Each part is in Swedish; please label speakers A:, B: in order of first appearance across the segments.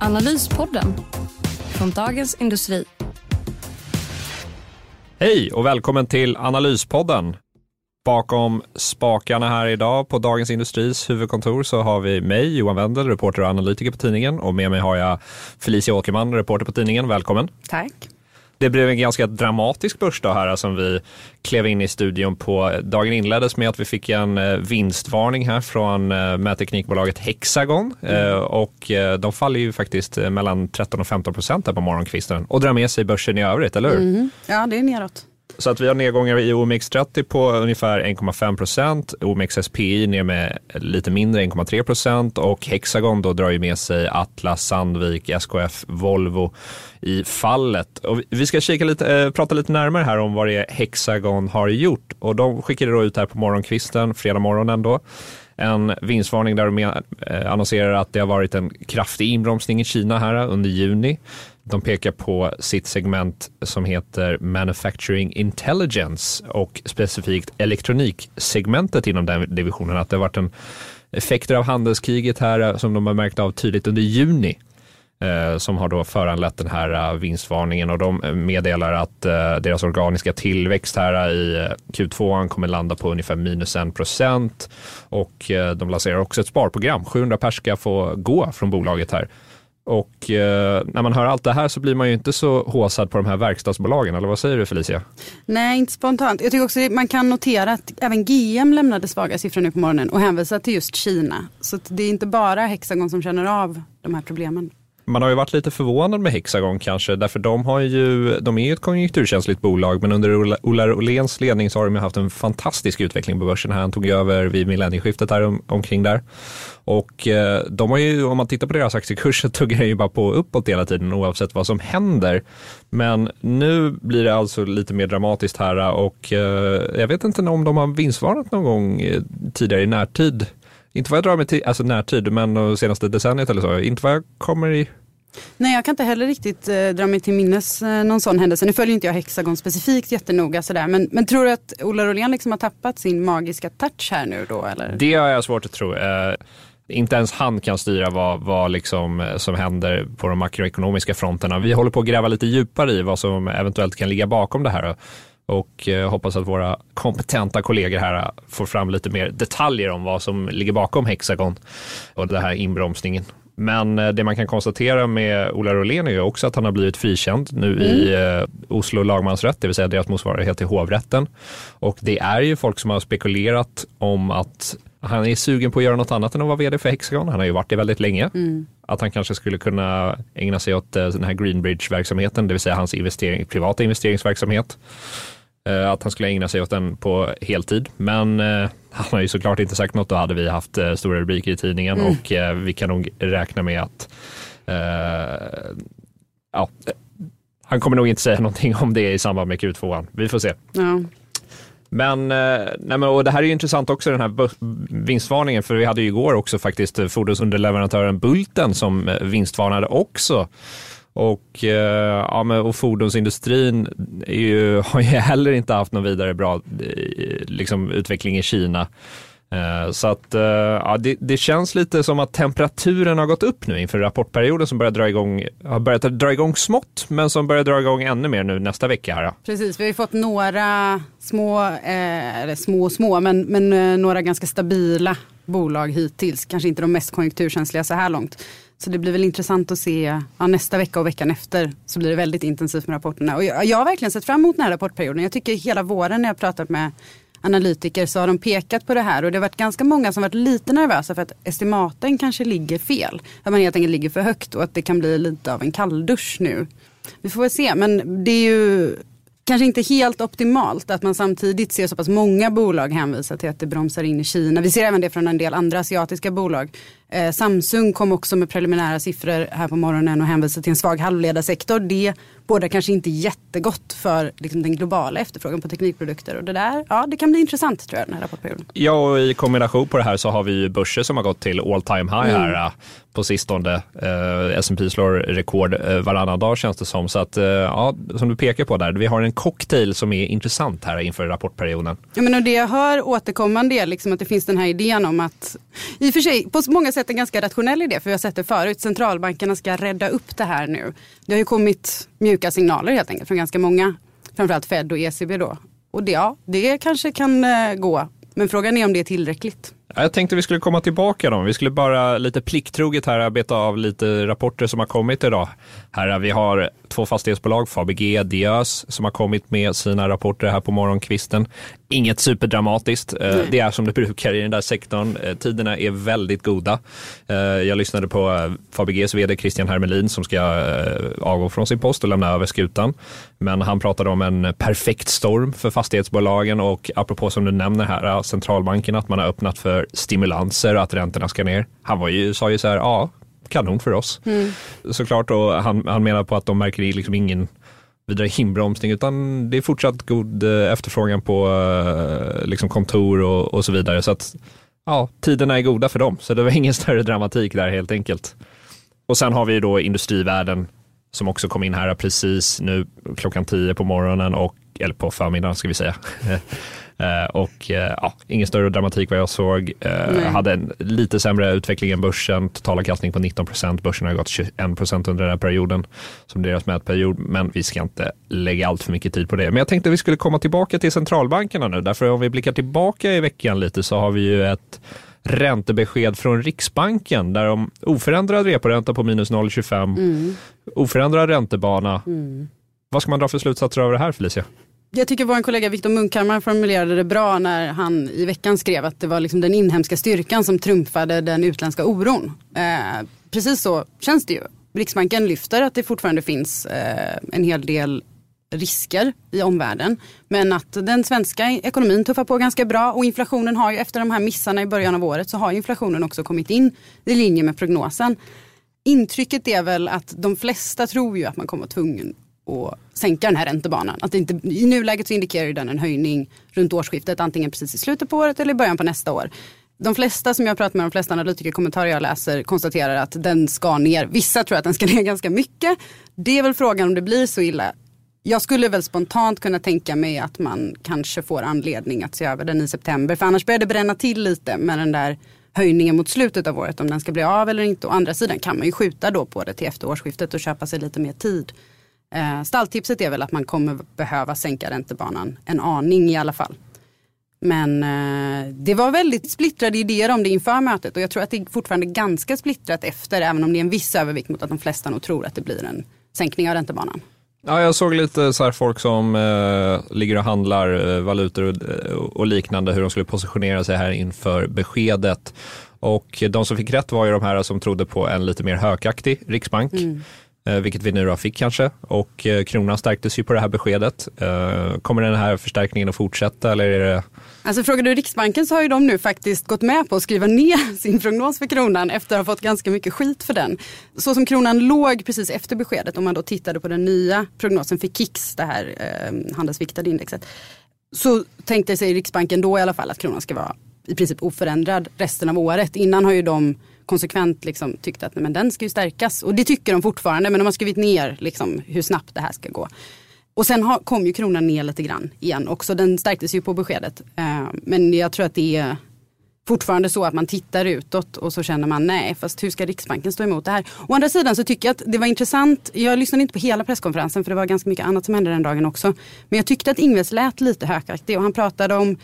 A: Analyspodden från Dagens Industri.
B: Hej och välkommen till Analyspodden. Bakom spakarna här idag på Dagens Industris huvudkontor så har vi mig, Johan Wendel, reporter och analytiker på tidningen och med mig har jag Felicia Åkerman, reporter på tidningen. Välkommen.
A: Tack.
B: Det blev en ganska dramatisk börsdag här som vi klev in i studion på. Dagen inleddes med att vi fick en eh, vinstvarning här från eh, mätteknikbolaget Hexagon mm. och de faller ju faktiskt mellan 13 och 15 procent här på morgonkvisten och drar med sig börsen i övrigt, eller hur? Mm.
A: Ja, det är neråt.
B: Så att vi har nedgångar i OMX30 på ungefär 1,5 procent, OMXSPI ner med lite mindre, 1,3 procent och Hexagon då drar ju med sig Atlas, Sandvik, SKF, Volvo i fallet. Och vi ska kika lite, eh, prata lite närmare här om vad det är Hexagon har gjort och de skickade då ut här på morgonkvisten, fredag morgon ändå en vinstvarning där de eh, annonserar att det har varit en kraftig inbromsning i Kina här under juni. De pekar på sitt segment som heter Manufacturing Intelligence och specifikt elektroniksegmentet inom den divisionen. Att det har varit en effekter av handelskriget här eh, som de har märkt av tydligt under juni eh, som har då föranlett den här eh, vinstvarningen och de meddelar att deras organiska tillväxt här i Q2 kommer landa på ungefär minus en procent och de lanserar också ett sparprogram. 700 pers ska få gå från bolaget här och eh, när man hör allt det här så blir man ju inte så håsad på de här verkstadsbolagen, eller vad säger du Felicia?
A: Nej, inte spontant. Jag tycker också att man kan notera att även GM lämnade svaga siffror nu på morgonen och hänvisar till just Kina. Så det är inte bara Hexagon som känner av de här problemen
B: man har ju varit lite förvånad med Hexagon kanske, därför de, har ju, de är ju ett konjunkturkänsligt bolag, men under Ola Roléns ledning så har de haft en fantastisk utveckling på börsen. Här. Han tog över vid millennieskiftet här om, omkring där. Och eh, de har ju, om man tittar på deras aktiekurs så tuggar den ju bara på uppåt hela tiden oavsett vad som händer. Men nu blir det alltså lite mer dramatiskt här och eh, jag vet inte om de har vinstvarnat någon gång eh, tidigare i närtid inte vad jag drar mig till, alltså närtid, men de senaste decenniet eller så. Inte vad jag kommer i
A: Nej, jag kan inte heller riktigt eh, dra mig till minnes eh, någon sån händelse. Nu följer inte jag Hexagon specifikt jättenoga sådär. Men, men tror du att Ola Rolén liksom har tappat sin magiska touch här nu då? Eller?
B: Det har jag svårt att tro. Eh, inte ens han kan styra vad, vad liksom, eh, som händer på de makroekonomiska fronterna. Vi håller på att gräva lite djupare i vad som eventuellt kan ligga bakom det här och eh, hoppas att våra kompetenta kollegor här får fram lite mer detaljer om vad som ligger bakom Hexagon och den här inbromsningen. Men eh, det man kan konstatera med Ola Rolén är ju också att han har blivit frikänd nu mm. i eh, Oslo lagmansrätt, det vill säga deras motsvarighet till hovrätten. Och det är ju folk som har spekulerat om att han är sugen på att göra något annat än att vara vd för Hexagon. Han har ju varit det väldigt länge. Mm. Att han kanske skulle kunna ägna sig åt den här Greenbridge-verksamheten, det vill säga hans investering, privata investeringsverksamhet. Eh, att han skulle ägna sig åt den på heltid. Men eh, han har ju såklart inte sagt något. Då hade vi haft eh, stora rubriker i tidningen mm. och vi kan nog räkna med att ja, han kommer nog inte säga någonting om det i samband med Q2. Vi får se. Ja. Men, nej men och det här är ju intressant också den här vinstvarningen för vi hade ju igår också faktiskt fordonsunderleverantören Bulten som vinstvarnade också och, eh, ja, och fordonsindustrin ju, har ju heller inte haft någon vidare bra eh, liksom, utveckling i Kina. Eh, så att eh, ja, det, det, känns lite som att temperaturen har gått upp nu inför rapportperioden som börjar dra igång, har börjat dra igång smått men som börjar dra igång ännu mer nu nästa vecka. Här.
A: Precis, vi har ju fått några små, eh, eller små och små, men, men eh, några ganska stabila bolag hittills. Kanske inte de mest konjunkturkänsliga så här långt. Så det blir väl intressant att se ja, nästa vecka och veckan efter så blir det väldigt intensivt med rapporterna. Och jag, jag har verkligen sett fram emot den här rapportperioden. Jag tycker hela våren när jag pratat med analytiker så har de pekat på det här och det har varit ganska många som varit lite nervösa för att estimaten kanske ligger fel. Att man helt enkelt ligger för högt och att det kan bli lite av en kalldusch nu. Vi får väl se men det är ju kanske inte helt optimalt att man samtidigt ser så pass många bolag hänvisa till att det bromsar in i Kina. Vi ser även det från en del andra asiatiska bolag. Eh, Samsung kom också med preliminära siffror här på morgonen och hänvisade till en svag halvledarsektor. Det båda kanske inte jättegott för liksom, den globala efterfrågan på teknikprodukter. Och det där, ja det kan bli intressant tror jag den här rapportperioden.
B: Ja, och i kombination på det här så har vi börser som har gått till all time high här mm. på sistone. Eh, S&P slår rekord eh, varannan dag känns det som. Så att, eh, ja, som du pekar på där, vi har en cocktail som är intressant här inför rapportperioden.
A: Ja, men och det jag hör återkommande är liksom att det finns den här idén om att, i och för sig på många sätt sett en ganska rationell idé, för vi har sett det förut, centralbankerna ska rädda upp det här nu. Det har ju kommit mjuka signaler helt enkelt från ganska många, framförallt Fed och ECB då. Och det, ja, det kanske kan eh, gå, men frågan är om det är tillräckligt.
B: Jag tänkte vi skulle komma tillbaka då. Vi skulle bara lite plikttroget här beta av lite rapporter som har kommit idag. Här vi har två fastighetsbolag, Fabege, Diös, som har kommit med sina rapporter här på morgonkvisten. Inget superdramatiskt. Mm. Det är som det brukar i den där sektorn. Eh, tiderna är väldigt goda. Eh, jag lyssnade på Fabeges vd Christian Hermelin som ska avgå från sin post och lämna över skutan. Men han pratade om en perfekt storm för fastighetsbolagen och apropå som du nämner här, centralbanken, att man har öppnat för stimulanser och att räntorna ska ner. Han var ju, sa ju så här, ja, kanon för oss. Mm. Såklart, och han, han menar på att de märker liksom ingen vidare inbromsning utan det är fortsatt god eh, efterfrågan på eh, liksom kontor och, och så vidare. Så att ja, tiderna är goda för dem. Så det var ingen större dramatik där helt enkelt. Och sen har vi då industrivärden som också kom in här precis nu klockan 10 på morgonen och eller på förmiddagen ska vi säga. Eh, och eh, ja, ingen större dramatik vad jag såg. Uh, hade en lite sämre utveckling än börsen. Totalavkastning på 19 procent. Börsen har gått 21 procent under den här perioden som deras mätperiod. Men vi ska inte lägga allt för mycket tid på det. Men jag tänkte att vi skulle komma tillbaka till centralbankerna nu. Därför om vi blickar tillbaka i veckan lite så har vi ju ett räntebesked från Riksbanken där de oförändrad reporänta på minus 0,25, mm. oförändrad räntebana. Mm. Vad ska man dra för slutsatser av det här Felicia?
A: Jag tycker vår kollega Viktor Munkhammar formulerade det bra när han i veckan skrev att det var liksom den inhemska styrkan som trumfade den utländska oron. Eh, precis så känns det ju. Riksbanken lyfter att det fortfarande finns eh, en hel del risker i omvärlden. Men att den svenska ekonomin tuffar på ganska bra och inflationen har ju efter de här missarna i början av året så har inflationen också kommit in i linje med prognosen. Intrycket är väl att de flesta tror ju att man kommer vara tvungen att sänka den här räntebanan. Att inte, I nuläget så indikerar den en höjning runt årsskiftet, antingen precis i slutet på året eller i början på nästa år. De flesta som jag pratar med, de flesta analytikerkommentarer jag läser konstaterar att den ska ner. Vissa tror att den ska ner ganska mycket. Det är väl frågan om det blir så illa. Jag skulle väl spontant kunna tänka mig att man kanske får anledning att se över den i september. För annars börjar det bränna till lite med den där höjningen mot slutet av året. Om den ska bli av eller inte. Å andra sidan kan man ju skjuta då på det till efter årsskiftet och köpa sig lite mer tid. Eh, stalltipset är väl att man kommer behöva sänka räntebanan en aning i alla fall. Men eh, det var väldigt splittrade idéer om det inför mötet och jag tror att det är fortfarande ganska splittrat efter även om det är en viss övervikt mot att de flesta nog tror att det blir en sänkning av räntebanan.
B: Ja, jag såg lite så här folk som eh, ligger och handlar eh, valutor och, och, liknande, hur de skulle positionera sig här inför beskedet. Och de som fick rätt var ju de här som trodde på en lite mer hökaktig riksbank. Mm. Eh, vilket vi nu fick kanske. Och eh, kronan stärktes ju på det här beskedet. Eh, kommer den här förstärkningen att fortsätta eller är det
A: Alltså frågar du Riksbanken så har ju de nu faktiskt gått med på att skriva ner sin prognos för kronan efter att ha fått ganska mycket skit för den. Så som kronan låg precis efter beskedet, om man då tittade på den nya prognosen för KIX, det här eh, handelsviktade indexet, så tänkte sig Riksbanken då i alla fall att kronan ska vara i princip oförändrad resten av året. Innan har ju de konsekvent liksom tyckt att nej, men den ska ju stärkas. Och det tycker de fortfarande, men de har skrivit ner liksom, hur snabbt det här ska gå. Och sen har, kom ju kronan ner lite grann igen också. Den stärktes ju på beskedet. Eh, men jag tror att det är fortfarande så att man tittar utåt och så känner man nej, fast hur ska Riksbanken stå emot det här? Å andra sidan så tycker jag att det var intressant. Jag lyssnade inte på hela presskonferensen för det var ganska mycket annat som hände den dagen också. Men jag tyckte att Ingves lät lite hökaktig och han pratade om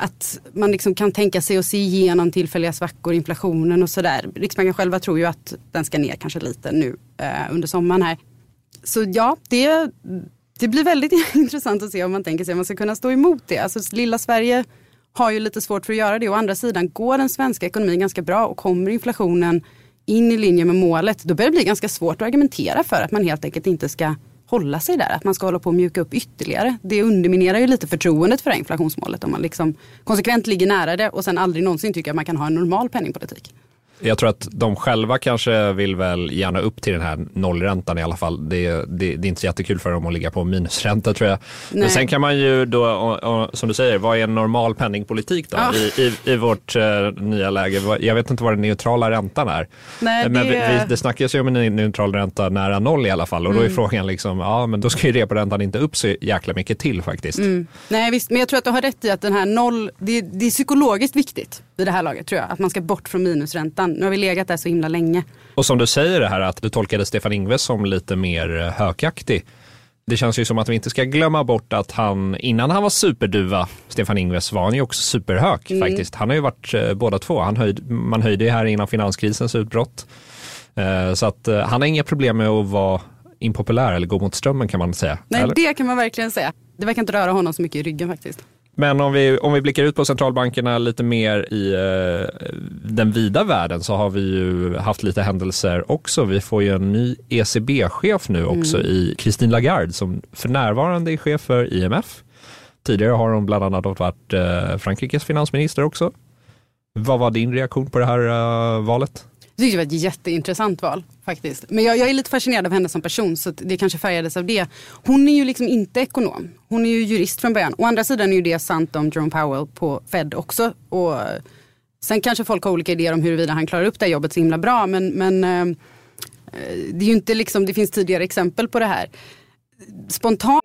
A: att man liksom kan tänka sig att se igenom tillfälliga svackor, inflationen och sådär. Riksbanken själva tror ju att den ska ner kanske lite nu eh, under sommaren här. Så ja, det, det blir väldigt intressant att se om man tänker sig att man ska kunna stå emot det. Alltså lilla Sverige har ju lite svårt för att göra det. Å andra sidan går den svenska ekonomin ganska bra och kommer inflationen in i linje med målet, då börjar det bli ganska svårt att argumentera för att man helt enkelt inte ska hålla sig där. Att man ska hålla på och mjuka upp ytterligare. Det underminerar ju lite förtroendet för det här inflationsmålet om man liksom konsekvent ligger nära det och sen aldrig någonsin tycker att man kan ha en normal penningpolitik.
B: Jag tror att de själva kanske vill väl gärna upp till den här nollräntan i alla fall. Det, det, det är inte så jättekul för dem att ligga på minusränta tror jag. Nej. Men sen kan man ju då, och, och, som du säger, vad är en normal penningpolitik då ja. i, i, i, vårt uh, nya läge? Jag vet inte vad den neutrala räntan är. Nej, men det... Vi, det snackas ju om en neutral ränta nära noll i alla fall och mm. då är mm. frågan liksom, ja men då ska ju reporäntan inte upp så jäkla mycket till faktiskt. Mm.
A: Nej visst, men jag tror att du har rätt i att den här noll, det, det är psykologiskt viktigt vid det här laget tror jag. Att man ska bort från minusräntan. Nu har vi legat där så himla länge.
B: Och som du säger det här att du tolkade Stefan Ingves som lite mer eh, hökaktig. Det känns ju som att vi inte ska glömma bort att han, innan han var superduva, Stefan Ingves, var han ju också superhök mm. faktiskt. Han har ju varit eh, båda två. Han höjd, man höjde ju här innan finanskrisens utbrott. Eh, så att eh, han har inga problem med att vara impopulär eller gå mot strömmen kan man säga.
A: Nej,
B: eller?
A: det kan man verkligen säga. Det verkar inte röra honom så mycket i ryggen faktiskt.
B: Men om vi, om vi blickar ut på centralbankerna lite mer i eh, den vida världen så har vi ju haft lite händelser också. Vi får ju en ny ECB-chef nu också mm. i Christine Lagarde som för närvarande är chef för IMF. Tidigare har hon bland annat varit eh, Frankrikes finansminister också. Vad var din reaktion på det här uh, valet?
A: Jag tyckte det var ett jätteintressant val faktiskt. Men jag, jag, är lite fascinerad av henne som person så det kanske färgades av det. Hon är ju liksom inte ekonom. Hon är ju jurist från början. Å andra sidan är ju det sant om Jerome Powell på Fed också. Och eh, sen kanske folk har olika idéer om huruvida han klarar upp det här jobbet så himla bra. Men, men eh, eh, det är ju inte liksom, det finns tidigare exempel på det här. Spontant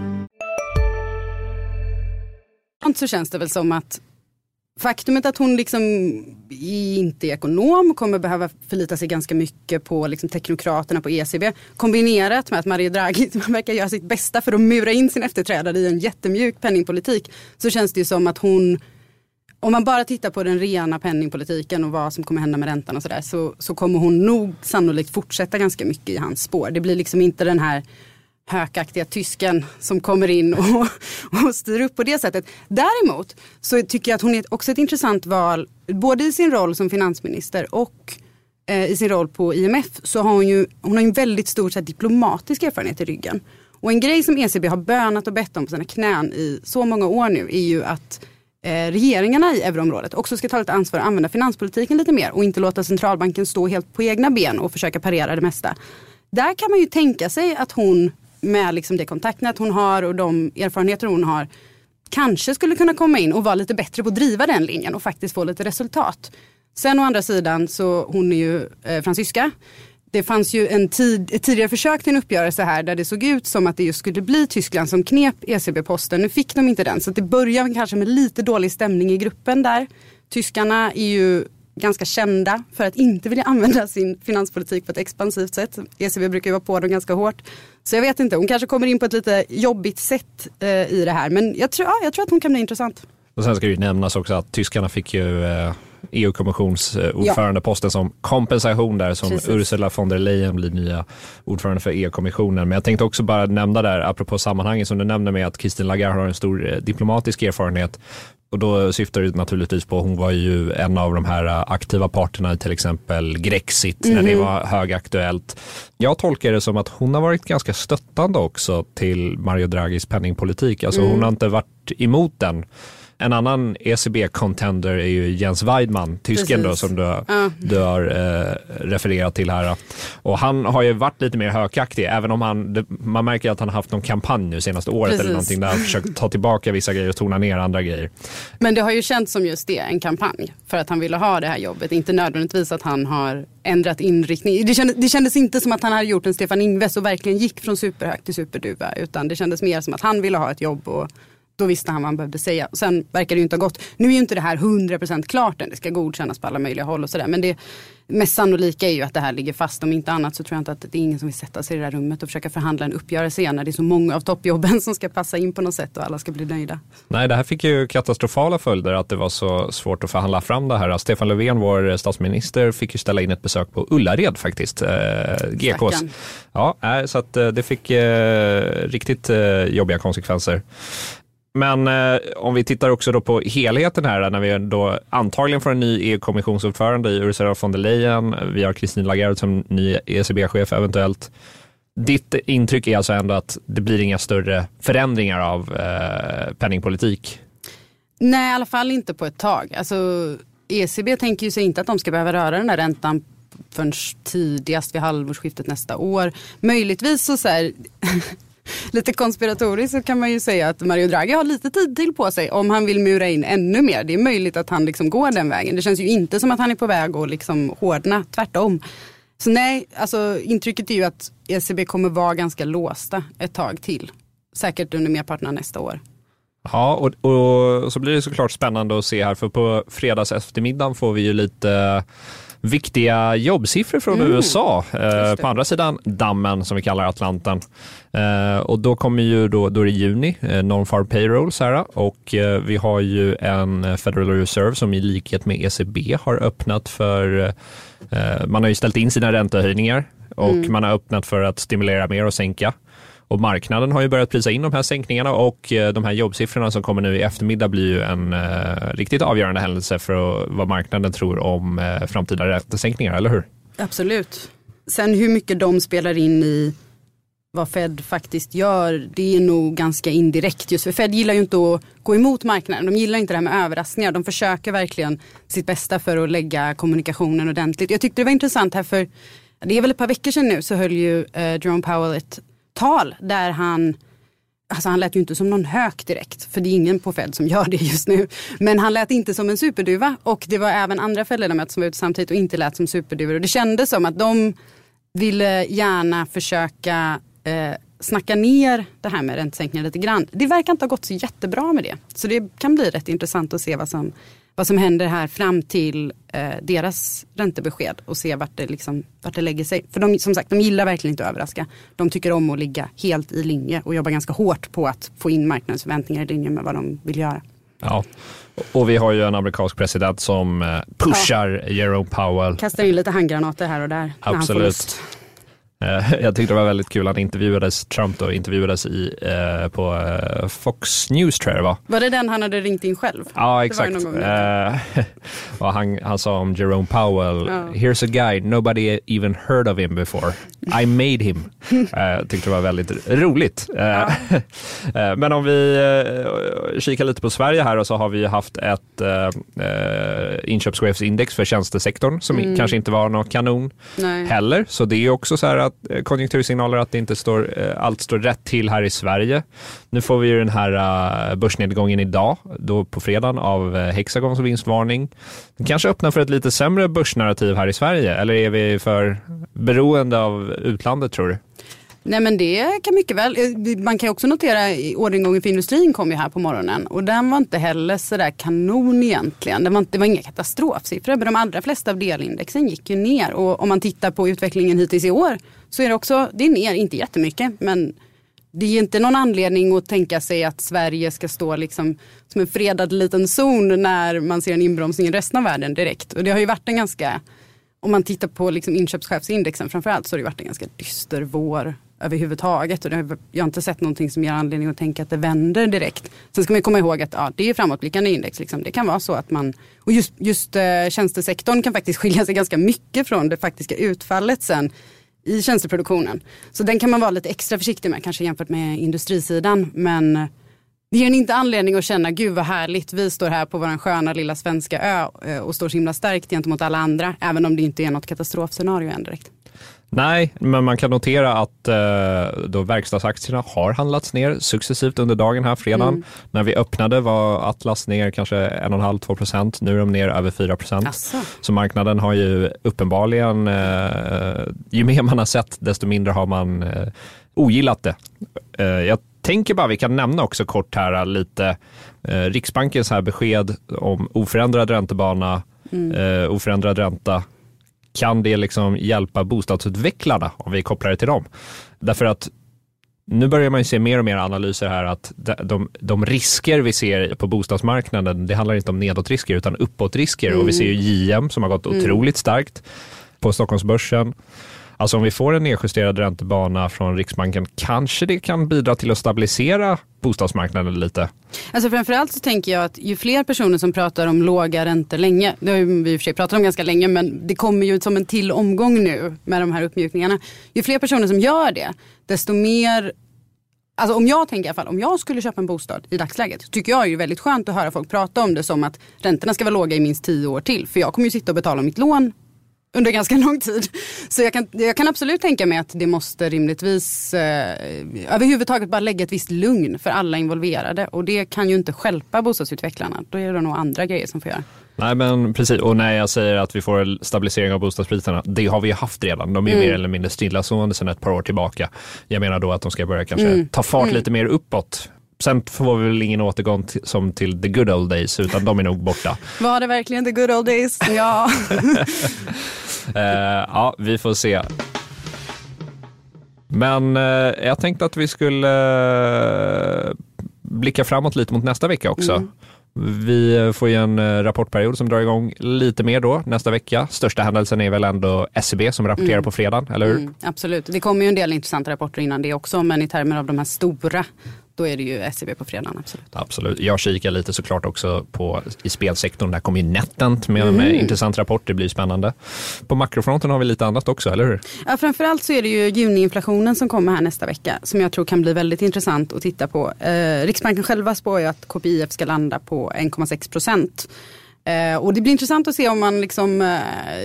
A: så känns det väl som att faktumet att hon liksom inte är ekonom kommer behöva förlita sig ganska mycket på liksom teknokraterna på ECB kombinerat med att Mario Draghi verkar göra sitt bästa för att mura in sin efterträdare i en jättemjuk penningpolitik så känns det ju som att hon om man bara tittar på den rena penningpolitiken och vad som kommer hända med räntan och sådär så, så kommer hon nog sannolikt fortsätta ganska mycket i hans spår. Det blir liksom inte den här hökaktiga tysken som kommer in och, och styr upp på det sättet. Däremot så tycker jag att hon är också ett intressant val, både i sin roll som finansminister och eh, i sin roll på IMF så har hon ju hon har en väldigt stor så här, diplomatisk erfarenhet i ryggen. Och en grej som ECB har bönat och bett om på sina knän i så många år nu är ju att eh, regeringarna i euroområdet också ska ta lite ansvar och använda finanspolitiken lite mer och inte låta centralbanken stå helt på egna ben och försöka parera det mesta. Där kan man ju tänka sig att hon med liksom det kontaktnät hon har och de erfarenheter hon har kanske skulle kunna komma in och vara lite bättre på att driva den linjen och faktiskt få lite resultat. Sen å andra sidan så hon är ju eh, fransyska. Det fanns ju en tid, ett tidigare försök till en uppgörelse här där det såg ut som att det just skulle bli Tyskland som knep ECB-posten. Nu fick de inte den så det börjar kanske med lite dålig stämning i gruppen där. Tyskarna är ju ganska kända för att inte vilja använda sin finanspolitik på ett expansivt sätt. ECB brukar ju vara på dem ganska hårt. Så jag vet inte, hon kanske kommer in på ett lite jobbigt sätt eh, i det här. Men jag tror, ja, jag tror att hon kan bli intressant.
B: Och sen ska ju nämnas också att tyskarna fick ju eh... EU-kommissionsordförandeposten ja. som kompensation där som Precis. Ursula von der Leyen blir nya ordförande för EU-kommissionen. Men jag tänkte också bara nämna där, apropå sammanhanget som du nämner med att Christine Lagarde har en stor eh, diplomatisk erfarenhet. Och då syftar det naturligtvis på, hon var ju en av de här äh, aktiva parterna i till exempel Grexit mm. när det mhm. var högaktuellt. Jag tolkar det som att hon har varit ganska stöttande också till Mario Draghis penningpolitik. Alltså mm. hon har inte varit emot den en annan ECB-contender är ju Jens Weidmann, tysken då, som du, ja. du har eh, refererat till här. Och han har ju varit lite mer hökaktig, även om han, man märker att han har haft någon kampanj nu senaste året Precis. eller någonting där han försökt ta tillbaka vissa grejer och tona ner andra grejer.
A: Men det har ju känts som just det, en kampanj för att han ville ha det här jobbet, inte nödvändigtvis att han har ändrat inriktning. Det kändes, det kändes inte som att han hade gjort en Stefan Ingves och verkligen gick från superhög till superduva, utan det kändes mer som att han ville ha ett jobb och Då visste han vad han behövde säga. Sen verkar det ju inte ha gått. Nu är ju inte det här 100% klart än. Det ska godkännas på alla möjliga håll och sådär. Men det mest sannolika är ju att det här ligger fast. Om inte annat så tror jag inte att det är ingen som vill sätta sig i det där rummet och försöka förhandla en uppgörelse igen. När det är så många av toppjobben som ska passa in på något sätt och alla ska bli nöjda.
B: Nej, det här fick ju katastrofala följder att det var så svårt att förhandla fram det här. Stefan Löfven, vår statsminister, fick ju ställa in ett besök på Ullared faktiskt. Eh, GKs. Ja, så att eh, det fick eh, riktigt eh, jobbiga konsekvenser. Men eh, om vi tittar också då på helheten här när vi då antagligen får en ny EU-kommissionsordförande i Ursula von der Leyen. Eh, vi har Christine Lagarde som ny ECB-chef eventuellt. Ditt intryck är alltså ändå att det blir inga större förändringar av eh, penningpolitik?
A: Nej, i alla fall inte på ett tag. Alltså, ECB tänker ju sig inte att de ska behöva röra den här räntan förrän tidigast vid halvårsskiftet nästa år. Möjligtvis så, så här, lite konspiratoriskt så kan man ju säga att Mario Draghi har lite tid till på sig om han vill mura in ännu mer. Det är möjligt att han liksom går den vägen. Det känns ju inte som att han är på väg att liksom hårdna, tvärtom. Så nej, alltså intrycket är ju att ECB kommer vara ganska låsta ett tag till. Säkert under merparten av nästa år.
B: Ja, och, och, så blir det såklart spännande att se här, för på fredags eftermiddagen får vi ju lite viktiga jobbsiffror från mm. USA eh, på andra sidan dammen som vi kallar Atlanten. Eh, och då kommer ju då, då är det juni, eh, non-farm payrolls här och eh, vi har ju en Federal Reserve som i likhet med ECB har öppnat för, eh, man har ju ställt in sina räntehöjningar och mm. man har öppnat för att stimulera mer och sänka. Och marknaden har ju börjat prisa in de här sänkningarna och eh, de här jobbsiffrorna som kommer nu i eftermiddag blir ju en eh, riktigt avgörande händelse för vad marknaden tror om eh, framtida räntesänkningar, eller hur?
A: Absolut. Sen hur mycket de spelar in i vad Fed faktiskt gör, det är nog ganska indirekt. Just för Fed gillar ju inte att gå emot marknaden. De gillar inte det här med överraskningar. De försöker verkligen sitt bästa för att lägga kommunikationen ordentligt. Jag tyckte det var intressant här för det är väl ett par veckor sedan nu så höll ju eh, Jerome Powell ett tal där han Alltså han lät ju inte som någon hök direkt, för det är ingen på Fed som gör det just nu. Men han lät inte som en superduva och det var även andra Fed-ledamöter som var ute samtidigt och inte lät som superduvor. Och det kändes som att de ville gärna försöka eh, snacka ner det här med räntesänkningar lite grann. Det verkar inte ha gått så jättebra med det. Så det kan bli rätt intressant att se vad som, vad som händer här fram till eh, deras räntebesked och se vart det, liksom, vart det lägger sig. För de, som sagt, de gillar verkligen inte att överraska. De tycker om att ligga helt i linje och jobbar ganska hårt på att få in marknadens förväntningar i linje med vad de vill göra.
B: Ja, och vi har ju en amerikansk president som eh, pushar ja. Jerome Powell.
A: Kastar in lite handgranater här och där.
B: Absolut. Eh, jag tyckte det var väldigt kul, han intervjuades, Trump då intervjuades i, eh, på eh, Fox News tror jag det var.
A: Var det den han hade ringt in själv?
B: Ja exakt. Eh, och han, han sa om Jerome Powell, ja. here's a guy nobody even heard of him before. I made him. uh, tyckte det var väldigt roligt. Ja. Men om vi kikar lite på Sverige här och så har vi haft ett inköpschefsindex för tjänstesektorn som mm. kanske inte var något kanon Nej. heller. Så det är också så här att att, eh, konjunktursignaler att det inte står, eh, allt står rätt till här i Sverige. Nu får vi ju den här eh, börsnedgången idag, då på fredagen av Hexagons vinstvarning. Den kanske öppnar för ett lite sämre börsnarrativ här i Sverige, eller är vi för beroende av utlandet tror du?
A: Nej men det kan mycket väl. Eh, man kan också notera orderingången för industrin kom ju här på morgonen och den var inte heller sådär kanon egentligen. Det var, inte, det var inga katastrofsiffror men de allra flesta av delindexen gick ju ner och om man tittar på utvecklingen hittills i år så är det också, det är ner, inte jättemycket men det är inte någon anledning att tänka sig att Sverige ska stå liksom som en fredad liten zon när man ser en inbromsning i resten av världen direkt. Och det har ju varit en ganska, om man tittar på liksom inköpschefsindexen framförallt så har det varit en ganska dyster vår överhuvudtaget. Och har, jag har inte sett någonting som ger anledning att tänka att det vänder direkt. Sen ska man komma ihåg att ja, det är framåtblickande index. Liksom. Det kan vara så att man, och just, just eh, tjänstesektorn kan faktiskt skilja sig ganska mycket från det faktiska utfallet sen i tjänsteproduktionen. Så den kan man vara lite extra försiktig med, kanske jämfört med industrisidan. Men eh, det ger en inte anledning att känna, gud vad härligt, vi står här på vår sköna lilla svenska ö eh, och står så himla starkt gentemot alla andra, även om det inte är något katastrofscenario än direkt.
B: Nej, men man kan notera att eh, då verkstadsaktierna har handlats ner successivt under dagen här fredagen. Mm. När vi öppnade var Atlas ner kanske 1,5-2 procent. Nu är de ner över 4 procent. Så marknaden har ju uppenbarligen, eh, ju mer man har sett desto mindre har man eh, ogillat det. Eh, jag tänker bara vi kan nämna också kort här lite eh, Riksbankens här besked om oförändrad räntebana, mm. eh, oförändrad ränta. Kan det liksom hjälpa bostadsutvecklarna om vi kopplar det till dem? Därför att nu börjar man ju se mer och mer analyser här att de, de risker vi ser på bostadsmarknaden, det handlar inte om nedåtrisker utan uppåtrisker mm. och vi ser ju JM som har gått mm. otroligt starkt på Stockholmsbörsen. Alltså om vi får en nedjusterad räntebana från Riksbanken, kanske det kan bidra till att stabilisera bostadsmarknaden lite?
A: Alltså framförallt så tänker jag att ju fler personer som pratar om låga räntor länge, det har vi i och för sig pratat om ganska länge, men det kommer ju som en till omgång nu med de här uppmjukningarna. Ju fler personer som gör det, desto mer Alltså om jag tänker i alla fall, om jag skulle köpa en bostad i dagsläget tycker jag är väldigt skönt att höra folk prata om det som att räntorna ska vara låga i minst tio år till. För jag kommer ju sitta och betala mitt lån under ganska lång tid. Så jag kan, jag kan absolut tänka mig att det måste rimligtvis eh, överhuvudtaget bara lägga ett visst lugn för alla involverade. Och det kan ju inte skälpa bostadsutvecklarna. Då är det nog andra grejer som får göra.
B: Nej men precis, och när jag säger att vi får stabilisering av bostadspriserna, det har vi haft redan. De är mm. mer eller mindre stillastående sedan ett par år tillbaka. Jag menar då att de ska börja kanske mm. ta fart mm. lite mer uppåt Sen får vi väl ingen återgång till, som till the good old days, utan de är nog borta.
A: Var det verkligen the good old days? Ja.
B: uh, ja, vi får se. Men uh, jag tänkte att vi skulle uh, blicka framåt lite mot nästa vecka också. Mm. Vi får ju en rapportperiod som drar igång lite mer då nästa vecka. Största händelsen är väl ändå SEB som rapporterar mm. på fredag, eller hur? Mm,
A: absolut, det kommer ju en del intressanta rapporter innan det också, men i termer av de här stora då är det ju SEB på fredagen. Absolut.
B: absolut. Jag kikar lite såklart också på i spelsektorn. Där kommer ju Netent med, mm. med intressant rapport. Det blir spännande. På makrofronten har vi lite annat också, eller hur?
A: Ja, framförallt så är det ju juniinflationen som kommer här nästa vecka som jag tror kan bli väldigt intressant att titta på. Eh, Riksbanken själva spår ju att KPIF ska landa på 1,6 procent. Eh, och det blir intressant att se om man liksom, eh,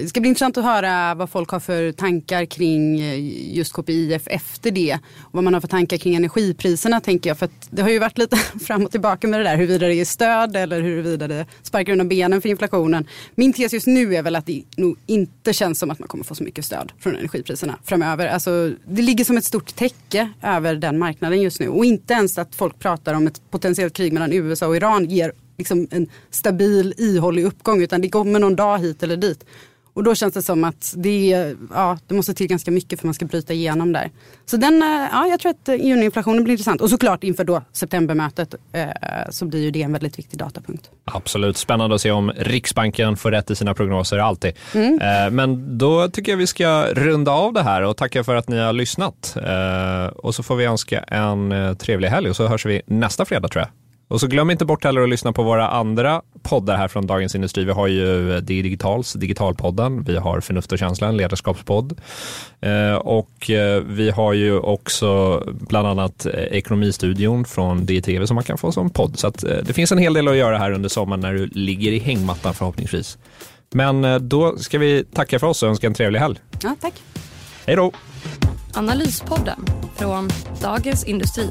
A: det ska bli intressant att höra vad folk har för tankar kring eh, just KPIF efter det. Och vad man har för tankar kring energipriserna tänker jag. För det har ju varit lite fram och tillbaka med det där huruvida det är stöd eller huruvida det sparkar undan benen för inflationen. Min tes just nu är väl att det nog inte känns som att man kommer få så mycket stöd från energipriserna framöver. Alltså, det ligger som ett stort täcke över den marknaden just nu. Och inte ens att folk pratar om ett potentiellt krig mellan USA och Iran ger liksom en stabil ihållig uppgång utan det kommer någon dag hit eller dit. Och då känns det som att det, ja, det måste till ganska mycket för att man ska bryta igenom där. Så den, eh, ja, jag tror att juniinflationen blir intressant. Och såklart inför då septembermötet eh, så blir ju det en väldigt viktig datapunkt.
B: Absolut, spännande att se om Riksbanken får rätt i sina prognoser alltid. Mm. Eh, men då tycker jag vi ska runda av det här och tacka för att ni har lyssnat. Eh, och så får vi önska en eh, trevlig helg och så hörs vi nästa fredag tror jag. Och så glöm inte bort heller att lyssna på våra andra poddar här från Dagens Industri. Vi har ju Det Digitals, Digitalpodden. Vi har Förnuft och känsla, en ledarskapspodd. Eh, och eh, vi har ju också bland annat Ekonomistudion från DTV som man kan få som podd. Så eh, det finns en hel del att göra här under sommaren när du ligger i hängmattan förhoppningsvis. Men då ska vi tacka för oss och önska en trevlig helg.
A: Ja, tack.
B: Hej då.
C: Analyspodden från Dagens Industri.